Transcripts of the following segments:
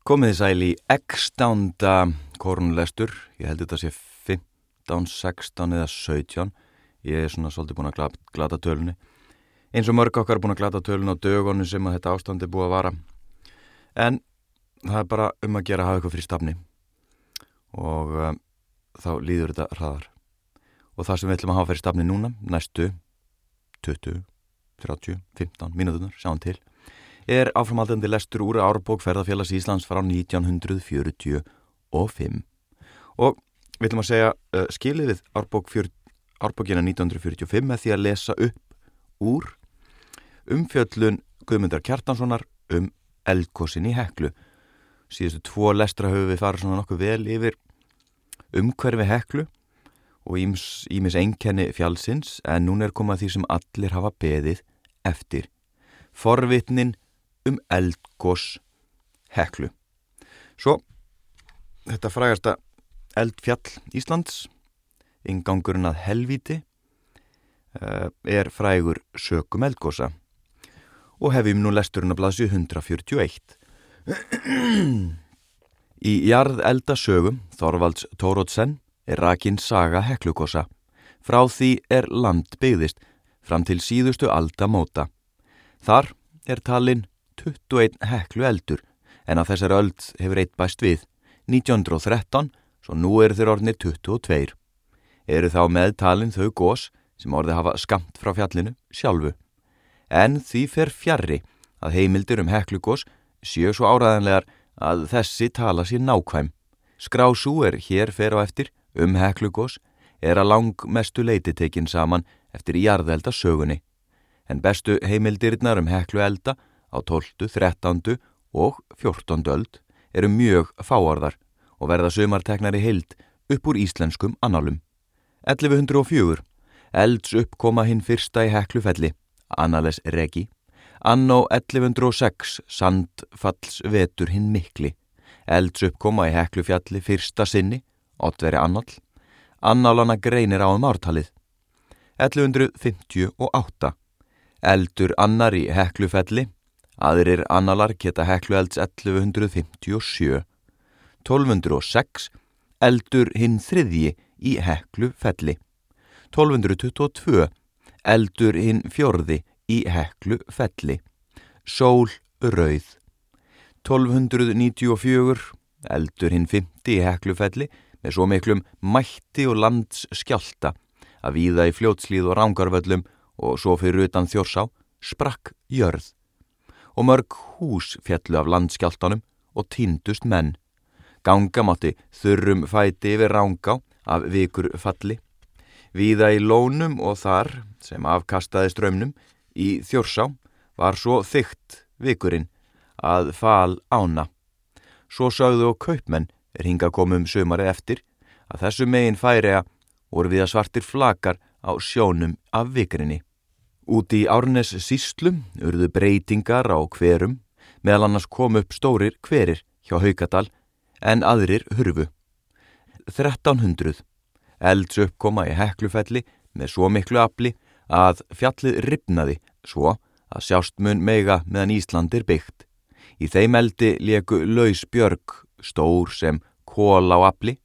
Komið þið sæl í ekstánda korunlestur, ég held þetta sé 15, 16 eða 17, ég er svona svolítið búin að glata, tölunni. Eins og mörg okkar er búin að glata tölun á dögunum sem að þetta ástand er búið að vara. En það er bara um að gera að hafa eitthvað frí stafni og uh, þá líður þetta hraðar. Og það sem við ætlum að hafa fyrir stafni núna, næstu 20, 30, 15 mínútunar, sjáum til er áframaldandi lestur úr árbók ferðarfélags Íslands frá 1945 og við ætlum að segja uh, skilið við árbók árbókina 1945 með því að lesa upp úr umfjöllun Guðmundar Kjartanssonar um eldkossin í heklu. Síðustu tvo lestra höfum við farið svona nokkuð vel yfir umhverfi heklu og ímis einkenni fjálsins en núna er komað því sem allir hafa beðið eftir. Forvitnin um eldgós heklu. Svo, þetta frægasta eldfjall Íslands, ingangurinn að helviti, uh, er frægur sökum eldgósa og hefum nú lesturinn að blasi 141. Í jarð eldasögum Þorvalds Tórótsen er rakinn saga heklugósa. Frá því er land byggðist fram til síðustu aldamóta. Þar er talinn 21 heklu eldur en á þessar öld hefur eitt bæst við 1913, svo nú eru þeir orðinir 22. Eru þá meðtalinn þau gós sem orði hafa skamt frá fjallinu sjálfu. En því fer fjarrri að heimildir um heklugós séu svo áraðanlegar að þessi tala sér nákvæm. Skrású er hér fer á eftir um heklugós er að lang mestu leiti tekinn saman eftir jarðelda sögunni. En bestu heimildirnar um heklu elda á 12., 13. og 14. öld eru mjög fáarðar og verða sömarteknar í heild upp úr íslenskum annálum. 1104. Elds uppkoma hinn fyrsta í heklufelli, Annales Regi. Annó 1106. Sandfalls vetur hinn mikli. Elds uppkoma í heklufjalli fyrsta sinni, Ottveri Annál. Annálana greinir á um ártalið. 1158. Eldur annar í heklufelli, Aðrir annalar geta hekluelds 1157. 1206 eldur hinn þriðji í heklufelli. 1222 eldur hinn fjörði í heklufelli. Sól rauð. 1294 eldur hinn fymti í heklufelli með svo miklum mætti og landsskjálta að víða í fljótslíð og rángarvöllum og svo fyrir utan þjórsá sprakk jörð og mörg hús fjallu af landskjáltanum og týndust menn. Gangamátti þurrum fæti yfir rángá af vikur falli. Víða í lónum og þar, sem afkastaði strömmnum, í þjórsá var svo þygt vikurinn að fal ána. Svo sögðu og kaupmenn er hinga komum sömarið eftir að þessu megin færi að voru við að svartir flakar á sjónum af vikurinni. Úti í Árnes síslum urðu breytingar á hverum, meðal annars kom upp stórir hverir hjá Haugadal en aðrir hurfu. 1300. Elds uppkoma í heklufelli með svo miklu afli að fjallið ripnaði svo að sjástmun meiga meðan Ísland er byggt. Í þeim eldi leku laus björg stór sem kól á afli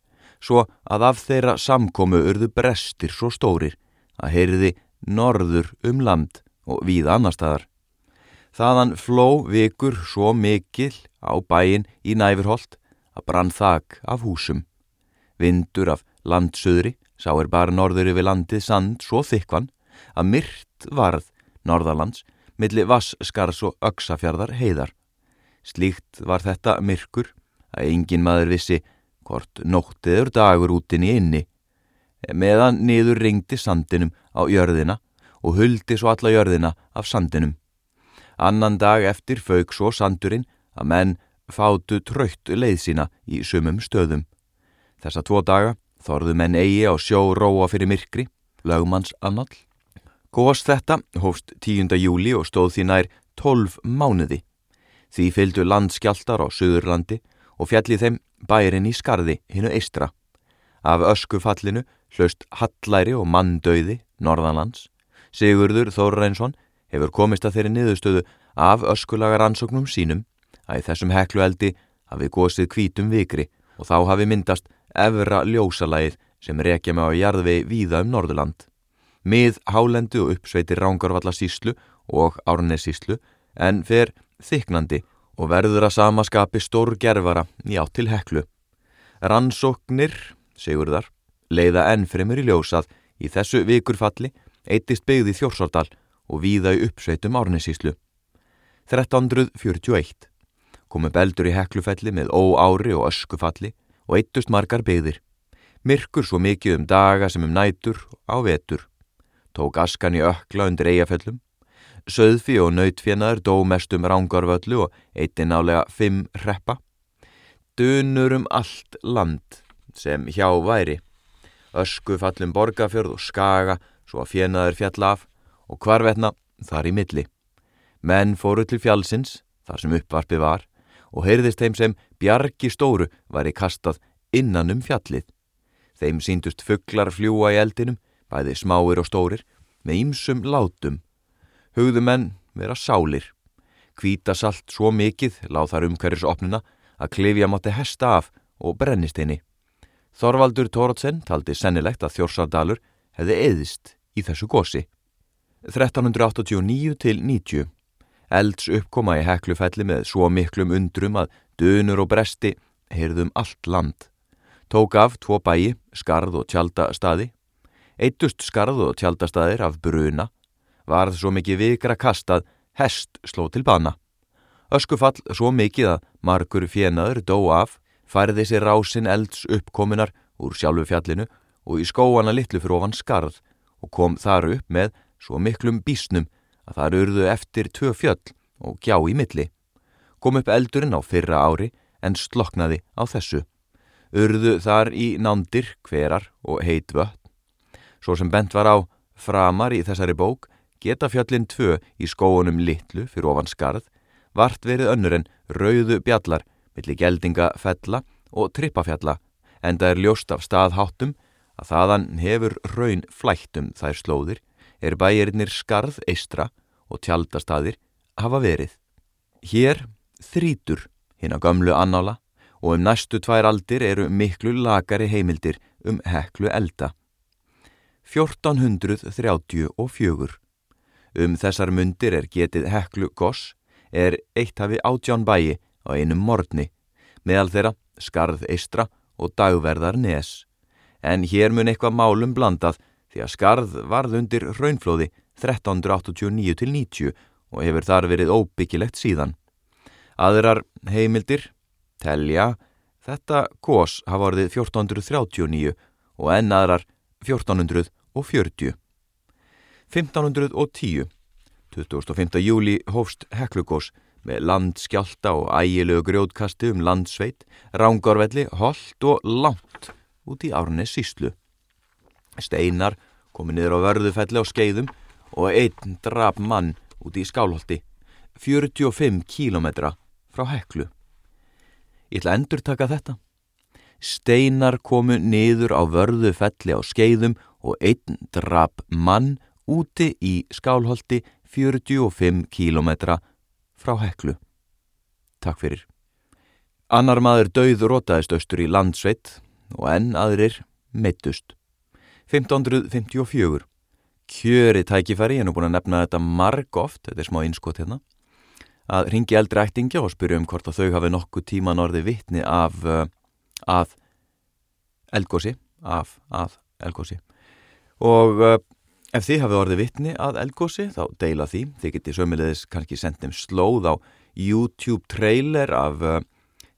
svo að af þeirra samkomu urðu brestir svo stórir að heyriði norður um land og víða annar staðar. Þaðan fló vikur svo mikil á bæin í næfurholt að brann þak af húsum. Vindur af landsöðri sá er bara norður yfir landið sand svo þykvan að myrt varð norðalands milli vasskars og öksafjardar heiðar. Slíkt var þetta myrkur að engin maður vissi hvort nóttiður dagur útin í inni meðan niður ringdi sandinum á jörðina og huldi svo alla jörðina af sandinum. Annan dag eftir fauk svo sandurinn að menn fátu tröytt leið sína í sumum stöðum. Þessa tvo daga þorðu menn eigi á sjó róa fyrir myrkri, lögmanns annall. Góðast þetta hófst 10. júli og stóð því nær 12 mánuði. Því fylgdu landskjáltar á Suðurlandi og fjallið þeim bærin í skarði hinnu eistra. Af öskufallinu hlaust hallæri og manndauði norðanlands Sigurður Þórreinsson hefur komist að þeirri niðurstöðu af öskulagar ansóknum sínum að í þessum heklueldi hafi gósið kvítum vikri og þá hafi myndast efra ljósalægið sem rekja með á jarðvei víða um Norðurland. Mið hálendu og uppsveitir Rángarvallasíslu og Árnesíslu en fer þyknandi og verður að samaskapi stór gerfara í átt til heklu. Rannsóknir, segur þar, leiða ennfremur í ljósað í þessu vikurfalli eittist byggði þjórsárdal og víða í uppsveitum Árnesíslu. 1341 komu beldur í heklufelli með óári og öskufalli og eittust margar byggðir. Myrkur svo mikið um daga sem um nætur á vetur. Tók askan í ökla undir eigafellum. Söðfi og nautfjenaður dó mest um rángarvöllu og eittin nálega fimm reppa. Dunur um allt land sem hjá væri. Ösku fallum borgafjörð og skaga svo að fjenaður fjall af og hvarvetna þar í milli. Menn fóru til fjallsins, þar sem uppvarpi var, og heyrðist þeim sem bjargi stóru var í kastað innan um fjallið. Þeim síndust fugglar fljúa í eldinum, bæði smáir og stórir, með ýmsum látum. Hugðumenn vera sálir. Kvíta salt svo mikið láð þar umhverjus opnuna að klifja mátti hesta af og brennist henni. Þorvaldur Tórótsen taldi sennilegt að Þjórsardalur hefði eðist í þessu gósi. 1389 til 90 elds uppkoma í heklufelli með svo miklum undrum að dönur og bresti heyrðum allt land. Tók af tvo bæi, skarð og tjaldastadi. Eittust skarð og tjaldastadir af bruna. Varð svo mikið vikra kastað, hest sló til bana. Öskufall svo mikið að margur fjenaður dó af, færði sér rásin elds uppkominar úr sjálfu fjallinu og í skóana litlu fyrir ofan skarð og kom þar upp með svo miklum bísnum að það urðu eftir tvö fjöll og gjá í milli. Kom upp eldurinn á fyrra ári en sloknaði á þessu. Urðu þar í nándir, hverar og heit vött. Svo sem bent var á framar í þessari bók geta fjöllin tvö í skóunum litlu fyrir ofan skarð vart verið önnur en rauðu bjallar millir geldinga fella og trippafjalla en það er ljóst af staðháttum að þaðan hefur raun flættum þær slóðir er bæjirinnir skarð eistra og tjaldastadir hafa verið. Hér þrítur hinn á gömlu annála og um næstu tvær aldir eru miklu lagari heimildir um heklu elda. 1434 Um þessar mundir er getið heklu goss er eitt hafi átján bæi á einum morgni meðal þeirra skarð eistra og dagverðar nes. En hér mun eitthvað málum blandað því að skarð varð undir raunflóði 1389-90 og hefur þar verið óbyggilegt síðan. Aðrar heimildir telja þetta gós hafa orðið 1439 og enn aðrar 1440. 1510, 25. júli hófst Heklugós með landskjálta og ægilegu grjótkasti um landsveit, rángorvelli, holdt og langt út í árnes síslu. Steinar komi niður á vörðufelli á skeiðum og einn drap mann út í skálholti, 45 kílometra frá heklu. Ég ætla að endur taka þetta. Steinar komu niður á vörðufelli á skeiðum og einn drap mann úti í skálholti 45 kílometra frá heklu. Takk fyrir. Annar maður dauð rótaðist austur í landsveit og enn aðrir meittust. 1554. Kjöri tækifæri, ég er nú búin að nefna þetta marg oft, þetta er smá innskot hérna, að ringi eldri ættingja og spyrja um hvort að þau hafi nokkuð tíman orði vittni af uh, að eldgósi, af að eldgósi. Og uh, ef þið hafi orði vittni að eldgósi, þá deila því. Þið geti sömulegis kannski sendum slóð á YouTube trailer af uh,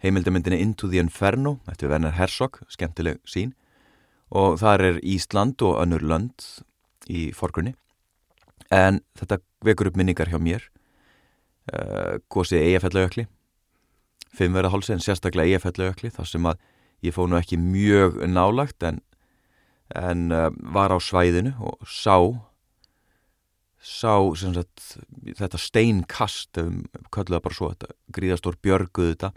heimildamindinni Into the Inferno, eftir Werner Herzog, skemmtileg sín og þar er Ísland og önnur lönd í forgrunni. En þetta vekur upp minningar hjá mér. Uh, gósið Eyjafellauökli fimmverðahálsi en sérstaklega Eyjafellauökli þar sem að ég fóð nú ekki mjög nálagt en, en uh, var á svæðinu og sá sá sagt, þetta steinkast um, kölluða bara svo þetta gríðastór björguð þetta.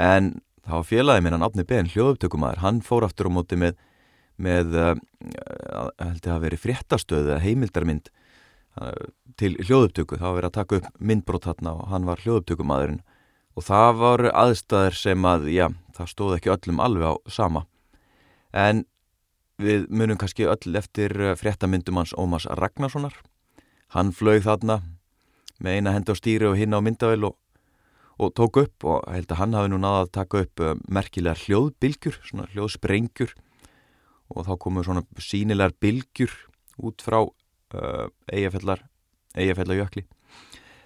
En þá félagið minn hann Afni Ben hljóðuptökumæður, hann fór aftur á móti með með uh, held ég að veri fréttastöðu eða heimildarmynd uh, til hljóðuptöku þá var verið að taka upp myndbrót hann og hann var hljóðuptökumadurinn og það voru aðstæðir sem að, já, það stóð ekki öllum alveg á sama. En við munum kannski öll eftir eh, fréttamyndum hans Ómas Ragnarssonar. Hann flög þarna með eina hend á stýri og hinn á myndavel og, og tók upp og held að hann hafi nú náða að taka upp uh, merkilegar hljóðbylgjur, svona hljóðsprengjur og þá komu svona sínilegar bylgjur út frá uh, eigafjallar, eigafjallarjökli.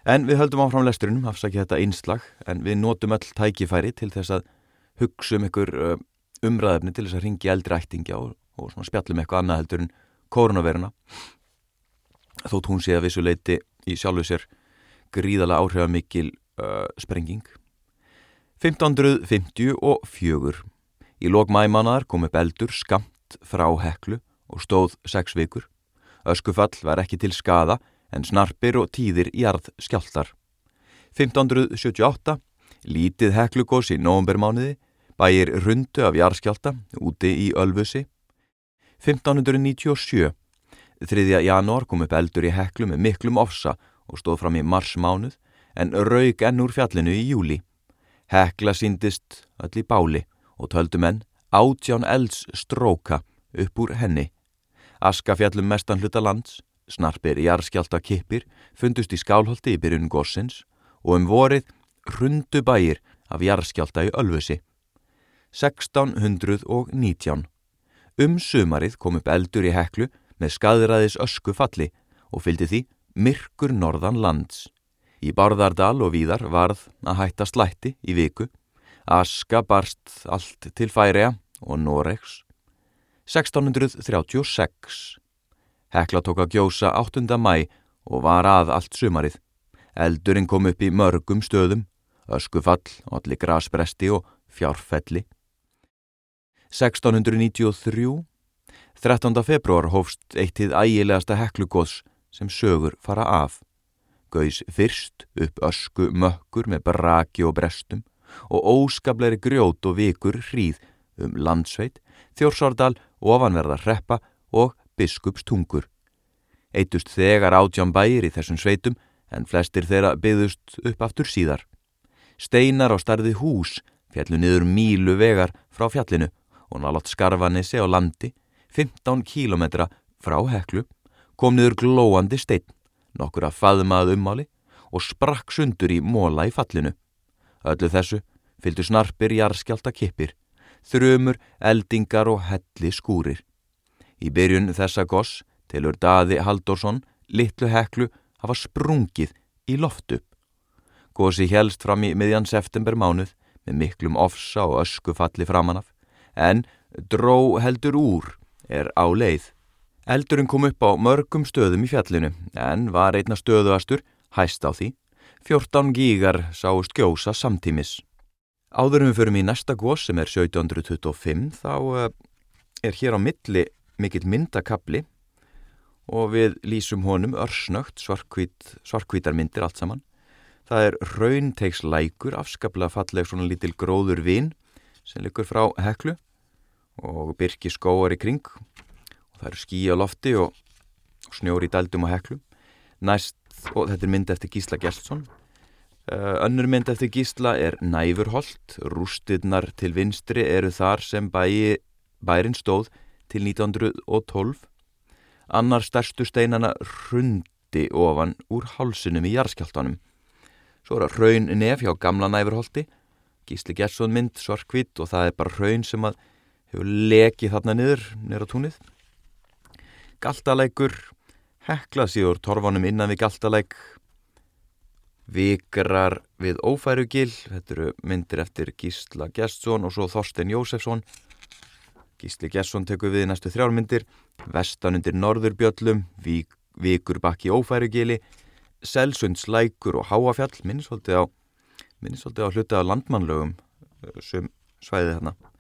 En við höldum áfram lesturinn, afsaki þetta einslag, en við notum öll tækifæri til þess að hugsa um ykkur uh, umræðefni til þess að ringi eldri ættingja og, og spjallum eitthvað annað heldur en koronaviruna. Þótt hún sé að vissu leiti í sjálfu sér gríðala áhrifamikil uh, sprenging. 1554. Í lókmæmanar kom upp eldur skamt frá heklu og stóð sex vikur. Öskufall var ekki til skada en snarpir og tíðir jarð skjáltar. 1578, lítið heklugós í nógumbermániði, bæir rundu af jarðskjálta úti í Ölfusi. 1597, 3. janúar kom upp eldur í heklu með miklum ofsa og stóð fram í marsmánuð en raug enn úr fjallinu í júli. Hekla síndist öll í báli og töldu menn átján elds stróka upp úr henni. Askafjallum mestan hluta lands, snarpir jarðskjálta kippir, fundust í skálholti í byrjun gossins og um vorið rundu bæir af jarðskjálta í Ölfusi. 1619. Um sumarið kom upp eldur í heklu með skadræðis ösku falli og fylgdi því myrkur norðan lands. Í Bárðardal og Víðar varð að hætta slætti í viku. Aska barst allt til Færea og Noregs 1636. Hekla tók að gjósa 8. mæ og var að allt sumarið. Eldurinn kom upp í mörgum stöðum, öskufall, allir grasbresti og fjárfelli. 1693. 13. februar hófst eitt hið ægilegasta heklugóðs sem sögur fara af. Gauðs fyrst upp ösku mökkur með braki og brestum og óskableiri grjót og vikur hríð um landsveit, þjórsárdal ofanverðar hreppa og biskupstungur. Eitust þegar átján bæir í þessum sveitum en flestir þeirra byggðust upp aftur síðar. Steinar á starði hús fjallu niður mílu vegar frá fjallinu og nálátt skarfanissi á landi 15 kílometra frá heklu kom niður glóandi stein, nokkur að faðmað ummáli og sprakk sundur í móla í fallinu. Öllu þessu fylgdu snarpir jarðskjálta kippir þrumur, eldingar og helli skúrir. Í byrjun þessa goss tilur Daði Haldorsson litlu heklu hafa sprungið í loftu. Gossi helst fram í miðjan september mánuð með miklum ofsa og öskufalli framanaf en dró heldur úr er á leið. Eldurinn kom upp á mörgum stöðum í fjallinu en var einna stöðuastur hæst á því. 14 gígar sáust gjósa samtímis. Áðurum við förum í næsta gós sem er 1725 þá uh, er hér á milli mikill myndakabli og við lýsum honum örsnögt svarkvít, svarkvítarmyndir allt saman. Það er raunteikslækur, afskaplega falleg svona lítil gróður vin sem likur frá heklu og byrki skóar í kring og það eru skí á lofti og snjóri í daldum á heklu. Næst, og þetta er mynd eftir Gísla Gjertsson Eh, önnur mynd eftir gísla er Næfurholt, rústirnar til vinstri eru þar sem bæi, bærin stóð til 1912. Annar stærstu steinana hrundi ofan úr hálsunum í jarðskjáltanum. Svo er það raun nef hjá gamla Næfurholti, gísli Gjersson mynd svarkvitt og það er bara raun sem að hefur lekið þarna niður, á túnið. Galtalækur, heklað síður torfanum innan við galtalæk, Vikrar við Ófærugil, þetta eru myndir eftir Gísla Gjertsson og svo Þorsten Jósefsson. Gísli Gjertsson tekur við næstu þrjármyndir, Vestan undir Norðurbjöllum, Vík, Vikur bakki Ófærugili, Selsundslækur og Háafjall, minnst svolítið á, á hluti af landmannlögum eh, sem svæðið þarna.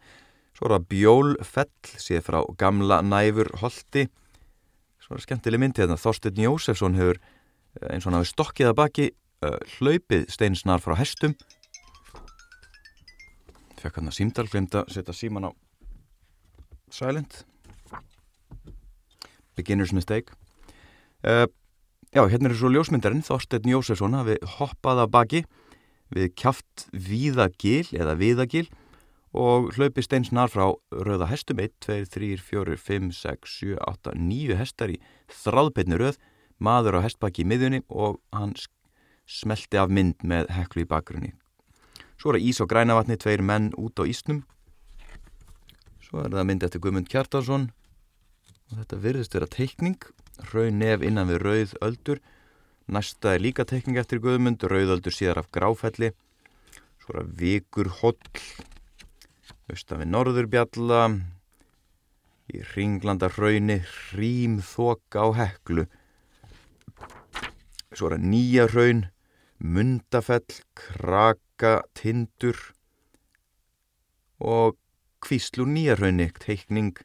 Svo er það Bjólfell, séð frá gamla næfur holti. Svo er það skemmtileg myndi þarna, Þorsten Jósefsson hefur eh, eins og hann hafi stokkið að baki uh, hlaupið steinsnar frá hestum. Fekk hann að símdal glemt að setja síman á silent. Beginner's mistake. Uh, já, hérna er svo ljósmyndarinn. Þorstein Jósefsson hafi hoppað að baki við kjaft Víðagil eða Víðagil og hlaupi steinsnar frá rauða hestum 1, 2, 3, 4, 5, 6, 7, 8, 9 hestar í þráðbyrni rauð, maður á hestbakki í miðjunni og hann smelti af mynd með heklu í bakgrunni. Svo er það ís og grænavatni, tveir menn út á ísnum. Svo er það mynd eftir Guðmund Kjartansson og þetta virðist vera teikning, raun nef innan við rauð öldur. Næsta er líka teikning eftir Guðmund, rauð öldur síðar af gráfelli. Svo er það vikur holl austan við Norðurbjalla, í Ringlanda hrauni, Rím þoka á heklu. Svo er það nýja hraun, Mundafell, Kraka, Tindur og Kvíslu nýja hrauni, teikning,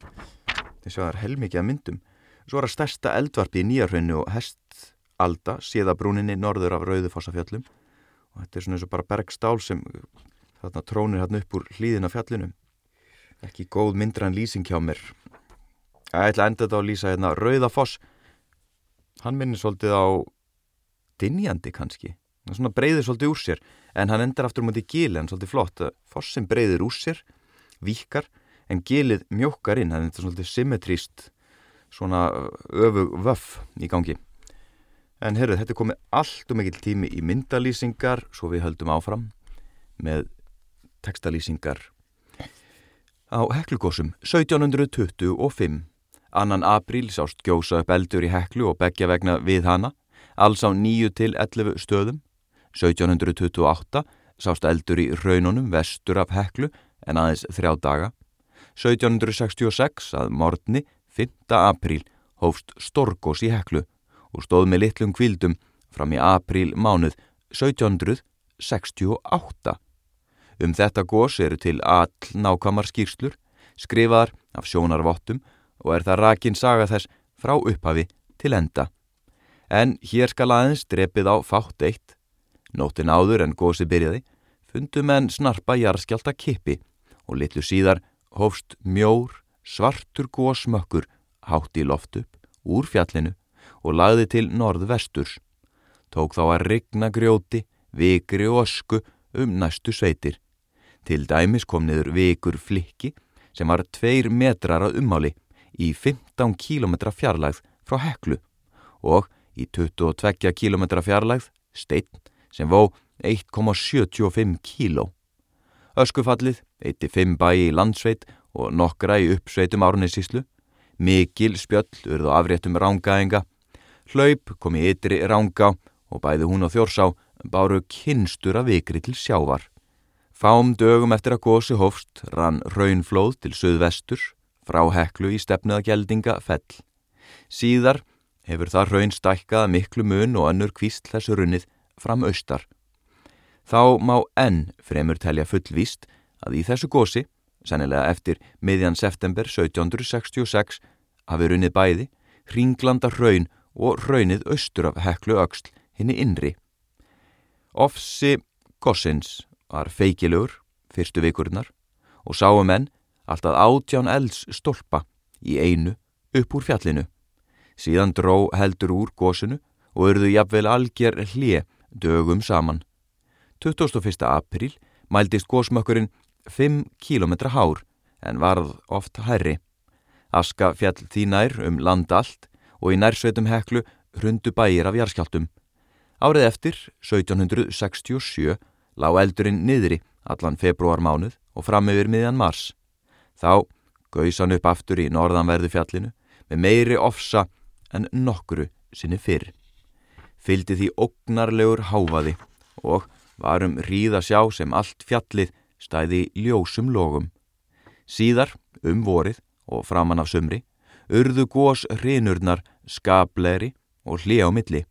þess að það er helmikið að myndum. Svo er það stærsta eldvarpi í nýja hrauni og hestalda, síðabrúninni, norður af Rauðufossafjallum og þetta er svona eins og bara bergstál sem þarna trónir hann upp úr hlýðina fjallinu. Ekki góð myndran lýsing hjá mér. Ég ætla enda þetta að lýsa hérna Rauðafoss hann minnir svolítið á dinjandi kannski. Hann svona breyðir svolítið úr sér en hann endar aftur mútið gili hann svolítið flott. Fossin breyðir úr sér víkar en gilið mjókar inn hann er svolítið symmetríst svona öfug vöff í gangi. En herru þetta er komið allt og mikil tími í myndalýsingar svo við höldum áfram með textalýsingar á heklugósum 1725. Annan apríl sást gjósa upp eldur í heklu og begja vegna við hana, alls á 9 til 11 stöðum. 1728 sást eldur í raununum vestur af heklu en aðeins þrjá daga. 1766 að morgni 5. apríl hófst storgós í heklu og stóð með litlum kvildum fram í apríl mánuð 1768. Um þetta gós eru til all nákvæmar skýrslur, skrifaðar af sjónarvottum og er það rakin saga þess frá upphafi til enda. En hér skal aðeins drepið á fátt eitt. Nóttin áður en gósi byrjaði, fundu menn snarpa jarðskjálta kippi og litlu síðar hófst mjór, svartur gósmökkur hátt í loft upp úr fjallinu og lagði til norðvesturs. Tók þá að rigna grjóti, vikri og ösku um næstu sveitir. Til dæmis kom niður vikur flikki sem var tveir metrar að ummáli í 15 kílometra fjarlægð frá heklu og í 22 kílometra fjarlægð steinn sem vó 1,75 kíló. Öskufallið eitti 5 bæi í landsveit og nokkra í uppsveitum árnissíslu, mikil spjöll urðu afréttum rángaenga, hlaup kom í ytri ránga og bæði hún og þjórsá báru kynstur að vikri til sjávar. Fám dögum eftir að gósi hófst rann raunflóð til söðvestur frá heklu í stefnuða geldinga fell. Síðar hefur það raun stækkað miklu mun og önnur kvísl þessu runnið fram austar. Þá má enn fremur telja fullvíst að í þessu gósi, sennilega eftir miðjan september 1766, hafi runnið bæði, ringlanda raun og raunnið austur af heklu auksl henni innri. Ofsi gossins var feikilegur fyrstu vikurnar og sáum menn alltaf átján elds stolpa í einu upp úr fjallinu. Síðan dró heldur úr gósinu og örðu jafnvel algjör hlje dögum saman. 21. april mældist gósmökkurinn 5 km hár en varð oft herri. Aska fjall þínær um land allt og í nærsveitum heklu hrundu bæir af jarskjáltum. Árið eftir, 1767, lág eldurinn niðri allan februarmánuð og fram yfir miðjan mars. Þá gauðs hann upp aftur í norðanverðu fjallinu með meiri ofsa en nokkru sinni fyrr. Fyldi því ógnarlegur háfaði og varum ríða sjá sem allt fjallið stæði ljósum logum. Síðar, um vorið og framann af sumri, urðu gós hrinurnar skapleri og hlið á milli.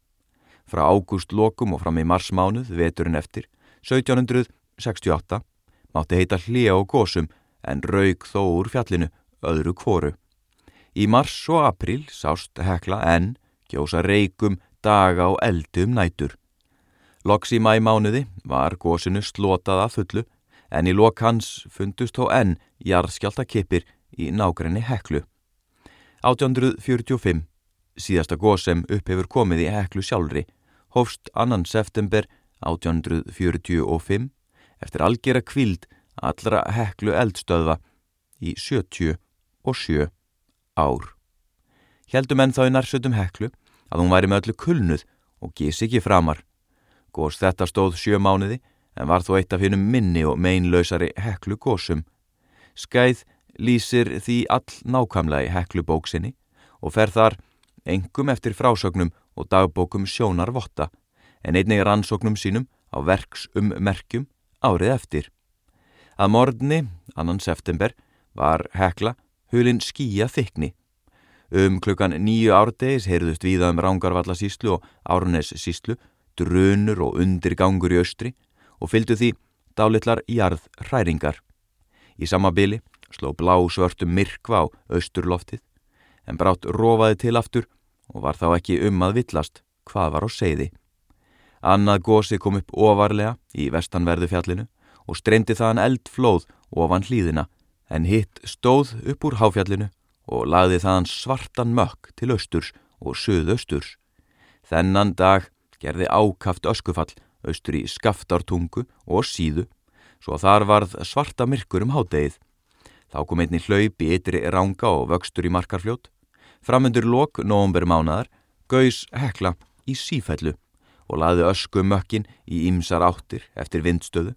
Frá ágúst lokum og fram í marsmánuð veturinn eftir 1768 mátti heita hlýja og gósum en raug þó úr fjallinu öðru kvoru. Í mars og april sást hekla en gjósa reikum daga og eldum nætur. Loks í mæmánuði var gósinu slotað að fullu en í lok hans fundust þó enn jarðskjáltakipir í nágrenni heklu. 1845, síðasta gós sem upp hefur komið í heklu sjálfri, hófst annan september 1845 eftir algjera kvild allra heklu eldstöðva í 77 ár. Heldum enn þá í narsötum heklu að hún væri með öllu kulnuð og gís ekki framar. Gós þetta stóð sjö mánuði en var þó eitt af hinnum minni og meinlausari heklu gósum. Skæð lýsir því all nákamlega í heklu bóksinni og fer þar engum eftir frásögnum og dagbókum sjónar votta en einnig rannsóknum sínum á verks um merkjum árið eftir. Að morgunni, annan september, var hekla hulin skýja þykni. Um klukkan nýju árdegis heyrðust víða um Rángarvallasíslu og Árnes síslu, drunur og undirgangur í austri og fylgdu því dálitlar jarð hræringar. Í sama byli sló blá svörtum myrkva á austurloftið en brátt rofaði til aftur og var þá ekki um að villast hvað var á seiði. Annað gósi kom upp ofarlega í vestanverðu fjallinu og streyndi þaðan eldflóð ofan hlýðina en hitt stóð upp úr háfjallinu og lagði þaðan svartan mökk til austurs og söðausturs. Þennan dag gerði ákaft öskufall austur í skaftartungu og síðu svo þar varð svarta myrkur um hádegið. Þá kom einni hlaup í ytri ranga og vöxtur í markarfljót. Framundur lok nógumber mánadar gauðs hekla í sífellu og laði ösku mökkin í ýmsar áttir eftir vindstöðu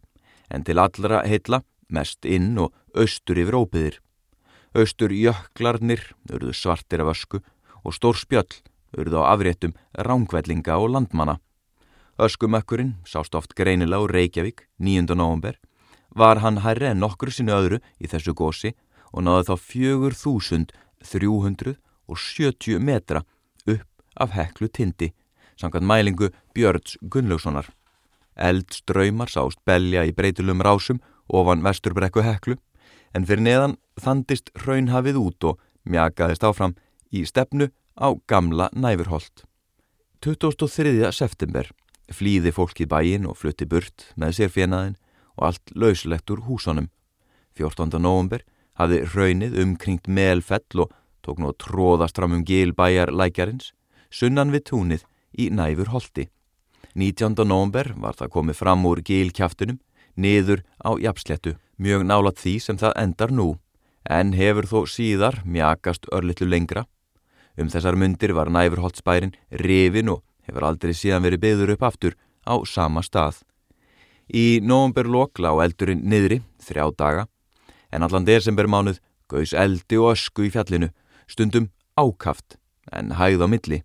en til allra heitla mest inn og austur yfir óbyðir. Austur jöklarnir urðu svartir af ösku og stór spjöll urðu á afréttum rángvellinga og landmanna. Öskumökkurinn sást oft greinilega úr Reykjavík 9. november var hann hærri en nokkur sinu öðru í þessu gósi og náði þá 4370 metra upp af heklu tindi samkvæmt mælingu Björns Gunnlaugssonar. Eldströymar sást belja í breytilum rásum ofan vesturbrekku heklu en fyrir neðan þandist raunhafið út og mjakaðist áfram í stefnu á gamla næfurholt. 23. september flýði fólkið bæin og flutti burt með sér fjenaðin og allt lauslegt úr húsunum. 14. november hafði raunnið umkringt melfell og tók nú að tróðast fram um gilbæjar lækjarins, sunnan við túnið í næfur holti. 19. november var það komið fram úr gilkjaftunum, niður á jafnslettu, mjög nálat því sem það endar nú, en hefur þó síðar mjakast örlittlu lengra. Um þessar myndir var næfurholtsbærin rifin og hefur aldrei síðan verið byður upp aftur á sama stað. Í november lokla á eldurinn niðri, þrjá daga, en allan desembermánuð gauðs eldi og ösku í fjallinu, stundum ákaft en hægð á milli.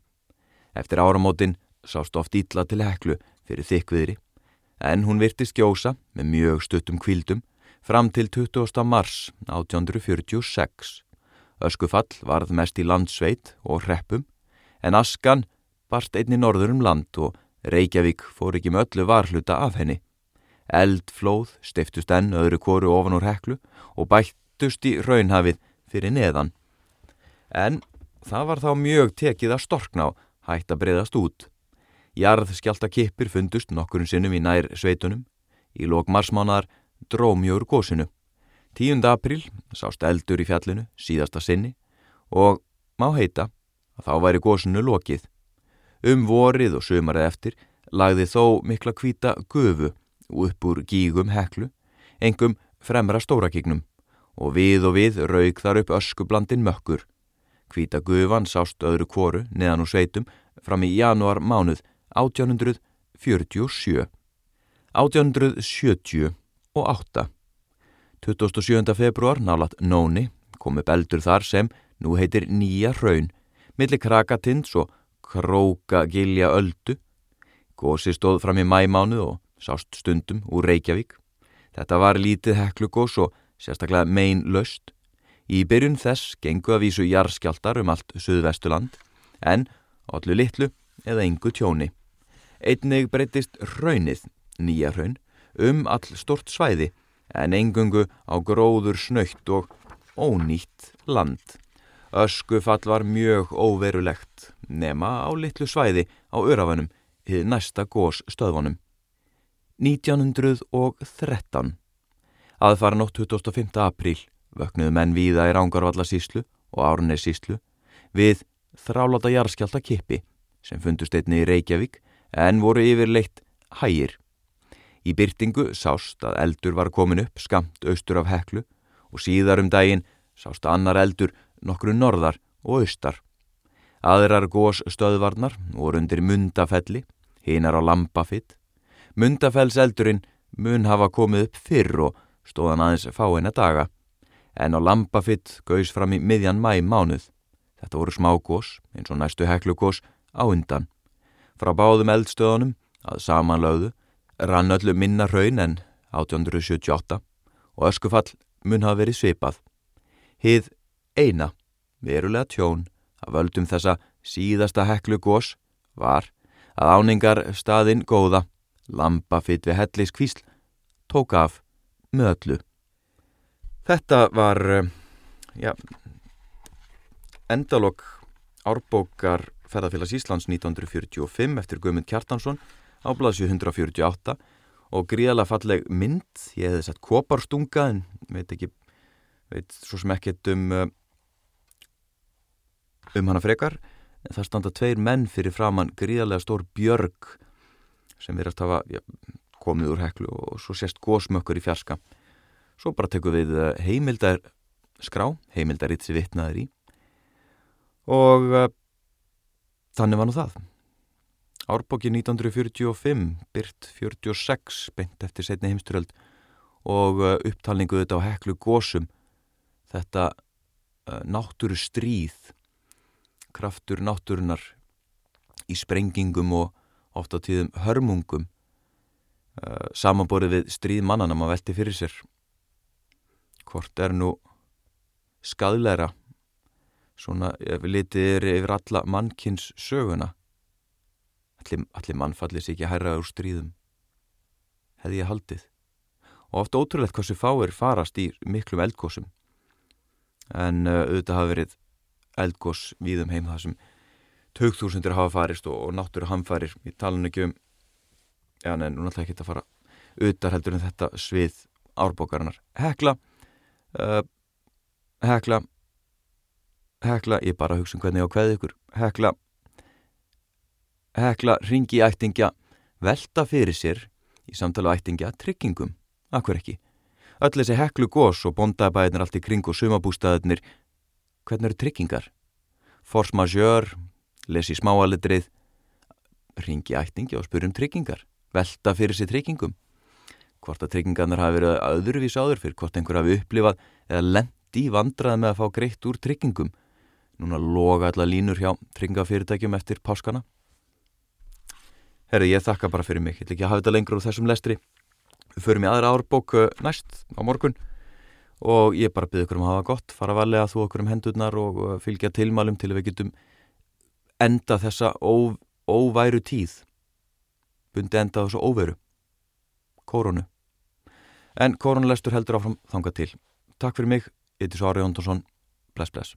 Eftir áramótin sást oft ítla til heklu fyrir þykviðri en hún virti skjósa með mjög stuttum kvildum fram til 20. mars 1846. Öskufall varð mest í landsveit og hreppum en askan barst einni norður um land og Reykjavík fór ekki með öllu varhluta af henni. Eldflóð stiftust enn öðru kóru ofan úr heklu og bættust í raunhafið fyrir neðan. En það var þá mjög tekið að storkna á hægt að breyðast út. Jarð skjálta kippir fundust nokkurinn sinnum í nær sveitunum. Í lok marsmánar drómjóður gósinu. 10. april sást eldur í fjallinu, síðasta sinni, og má heita að þá væri gósinu lokið. Um vorið og sömarið eftir lagði þó mikla kvíta gufu upp úr gígum heklu, engum fremra stórakignum, og við og við raug þar upp öskublandin mökkur. Hvíta gufan sást öðru kvoru neðan úr sveitum fram í januar mánuð 1847. 1870 og 8. 27. februar nálat Nóni kom upp eldur þar sem nú heitir Nýja Hraun, millir Krakatins og Krókagilja Öldu. Gósi stóð fram í mæmánuð og sást stundum úr Reykjavík. Þetta var lítið heklugós og sérstaklega mein löst. Í byrjun þess gengu að vísu jarðskjáltar um allt Suðvestuland en allu litlu eða yngu tjóni. Einnig breytist raunið, nýja raun, um all stort svæði en engungu á gróður snöytt og ónýtt land. Öskufall var mjög óverulegt nema á litlu svæði á örafanum hið næsta gós stöðvanum. 1913 Aðfara nótt 25. apríl vöknuðu menn víða í Rángarvallasíslu og Árnesíslu við þráláta jarðskjálta kippi sem fundust einni í Reykjavík en voru yfirleitt hægir Í byrtingu sást að eldur var komin upp skamt austur af heklu og síðar um daginn sást annar eldur nokkru norðar og austar. Aðrar gós stöðvarnar voru undir mundafelli, hinar á lampafitt. Mundafelseldurinn mun hafa komið upp fyrr og stóðan aðeins fáina daga, en á lampafitt gauðs fram í miðjan mæ mánuð. Þetta voru smá gós, eins og næstu heklu gós, á undan. Frá báðum eldstöðunum að samanlögðu rann öllu minna raun en 1878 og öskufall mun hafa verið svipað. Hið eina, verulega tjón, að völdum þessa síðasta heklu gós var að áningar staðinn góða, lampa fyrt við hellis kvísl, tók af með öllu. Þetta var, eh, já, endalokk árbókar ferðarfélags Íslands 1945 eftir Guðmund Kjartansson á blaðsju 148 og gríðalega falleg mynd, ég hefði sett koparstunga en veit ekki, veit svo sem ekkert um uh, um hana frekar. Það standa tveir menn fyrir framann gríðalega stór björg sem verðast hafa ja, komið úr heklu og svo sést gósmökkur í fjarska svo bara tekum við uh, heimildar skrá, heimildar ítt sem vitnaður í og uh, þannig var nú það Árbóki 1945, byrt 46, beint eftir setni heimsturöld og uh, upptalningu þetta á heklu gósum. Þetta uh, náttúru stríð, kraftur náttúrunar í sprengingum og oft á tíðum hörmungum, samanborið við stríð mannana maður velti fyrir sér. Hvort er nú skadleira, svona ef litið er yfir alla mannkins söguna, allir, allir mannfallir sér ekki hærra úr stríðum? Hefði ég haldið? Og oft ótrúlegt hversu fáir farast í miklum eldgósum en uh, auðvitað hafa verið eldgós víðum heim það sem tögþúsundir hafa farist og, og náttúru hamfarir í talun ekki um já, en nú náttúrulega ekki að fara auðvitað heldur en þetta svið árbókarinnar hekla uh, hekla. Hekla, ég bara hugsa um hvernig ég á hverð ykkur. Hekla. Hekla ringi ættingja. Velta fyrir sér í samtala ættingja tryggingum, akkur ekki. Öll þessi heklu gós og bondabæðinir allt í kring og sumabústaðinir, hvernig eru tryggingar? Force majeure, lesi smáalitrið, ringi ættingja og spyrjum tryggingar, velta fyrir sér tryggingum. Hvort að tryggingarnar hafi verið öðruvís áður fyrir hvort einhver hafi upplifað eða lendi vandrað með að fá greitt úr tryggingum. Núna loga alla línur hjá tryggingafyrirtækjum eftir páskana. Herri, ég þakka bara fyrir mig, ég ætla ekki hafa þetta lengur úr þessum lestri. Við förum í aðra árbók uh, næst á morgun og ég bara byrði okkur um að hafa gott, fara valega þú okkur um hendurnar og uh, fylgja tilmælum til að við getum enda þessa ó, óværu tíð. Bundi enda þessu óveru. Kórunu. En kórunulestur heldur áfram þanga til. Takk fyrir mig, ég heiti Svari Jóntonsson. Bless, bless.